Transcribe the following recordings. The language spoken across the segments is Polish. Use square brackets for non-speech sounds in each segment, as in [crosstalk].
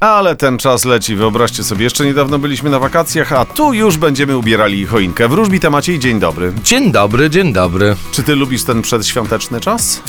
Ale ten czas leci, wyobraźcie sobie, jeszcze niedawno byliśmy na wakacjach, a tu już będziemy ubierali choinkę. Wróżbita Maciej, dzień dobry. Dzień dobry, dzień dobry. Czy ty lubisz ten przedświąteczny czas?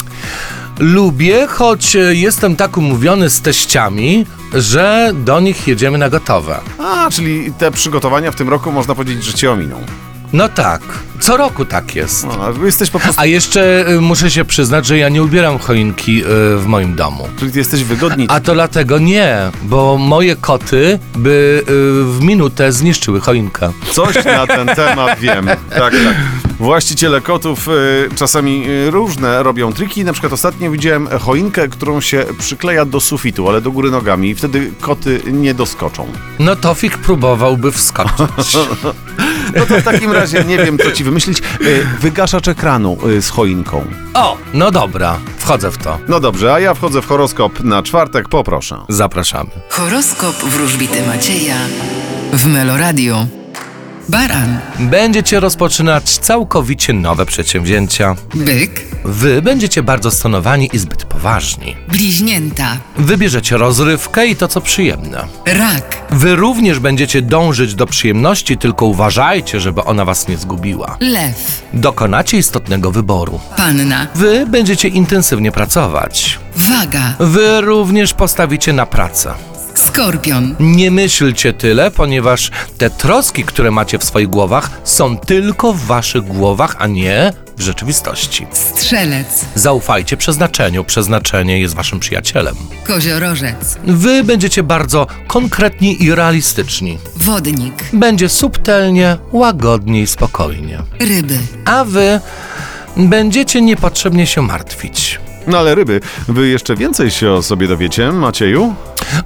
Lubię, choć jestem tak umówiony z teściami, że do nich jedziemy na gotowe. A, czyli te przygotowania w tym roku można powiedzieć, że cię ominą. No tak, co roku tak jest. No, a jesteś po prostu... A jeszcze e, muszę się przyznać, że ja nie ubieram choinki e, w moim domu. Czyli ty jesteś wygodni. A to dlatego nie, bo moje koty by e, w minutę zniszczyły choinkę. Coś na [laughs] ten temat wiem. Tak, tak. Właściciele kotów y, czasami y, różne robią triki. Na przykład ostatnio widziałem choinkę, którą się przykleja do sufitu, ale do góry nogami i wtedy koty nie doskoczą. No Tofik próbowałby wskoczyć. [laughs] No to w takim razie nie wiem, co ci wymyślić. Y, wygaszacz ekranu y, z choinką. O, no dobra, wchodzę w to. No dobrze, a ja wchodzę w horoskop na czwartek, poproszę. Zapraszamy. Horoskop wróżbity Macieja w Meloradio. Baran, Będziecie rozpoczynać całkowicie nowe przedsięwzięcia. byk, Wy będziecie bardzo stonowani i zbyt poważni. bliźnięta, Wybierzecie rozrywkę i to, co przyjemne. rak, Wy również będziecie dążyć do przyjemności, tylko uważajcie, żeby ona was nie zgubiła. lew, Dokonacie istotnego wyboru. panna, Wy będziecie intensywnie pracować. waga, Wy również postawicie na pracę. Skorpion, Nie myślcie tyle, ponieważ te troski, które macie w swoich głowach, są tylko w waszych głowach, a nie w rzeczywistości. strzelec, Zaufajcie przeznaczeniu, przeznaczenie jest waszym przyjacielem. koziorożec, Wy będziecie bardzo konkretni i realistyczni. wodnik, Będzie subtelnie, łagodnie i spokojnie. ryby, A wy będziecie niepotrzebnie się martwić. No ale ryby, wy jeszcze więcej się o sobie dowiecie, Macieju?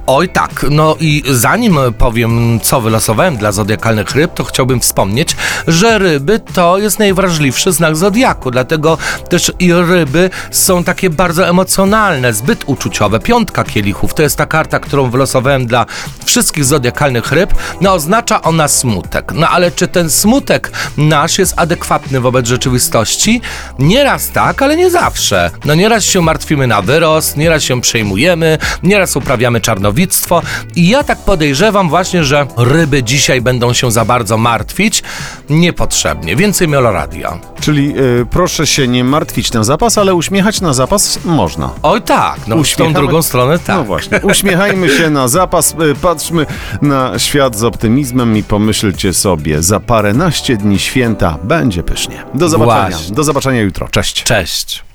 Oj tak, no i zanim powiem, co wylosowałem dla zodiakalnych ryb, to chciałbym wspomnieć, że ryby to jest najwrażliwszy znak zodiaku, dlatego też i ryby są takie bardzo emocjonalne, zbyt uczuciowe. Piątka kielichów to jest ta karta, którą wylosowałem dla wszystkich zodiakalnych ryb. No oznacza ona smutek. No ale czy ten smutek nasz jest adekwatny wobec rzeczywistości? Nieraz tak, ale nie zawsze. No nieraz się martwimy na wyrost, nieraz się przejmujemy, nieraz uprawiamy czarnowictwo i ja tak podejrzewam właśnie, że ryby dzisiaj będą się za bardzo martwić niepotrzebnie. Więcej Meloradia. Czyli y, proszę się nie martwić na zapas, ale uśmiechać na zapas można. Oj tak, no w tą Uśmiechamy- drugą stronę tak. No właśnie, uśmiechajmy się na zapas, y, patrzmy na świat z optymizmem i pomyślcie sobie, za paręnaście dni święta będzie pysznie. Do zobaczenia. Właśnie. Do zobaczenia jutro. Cześć. Cześć.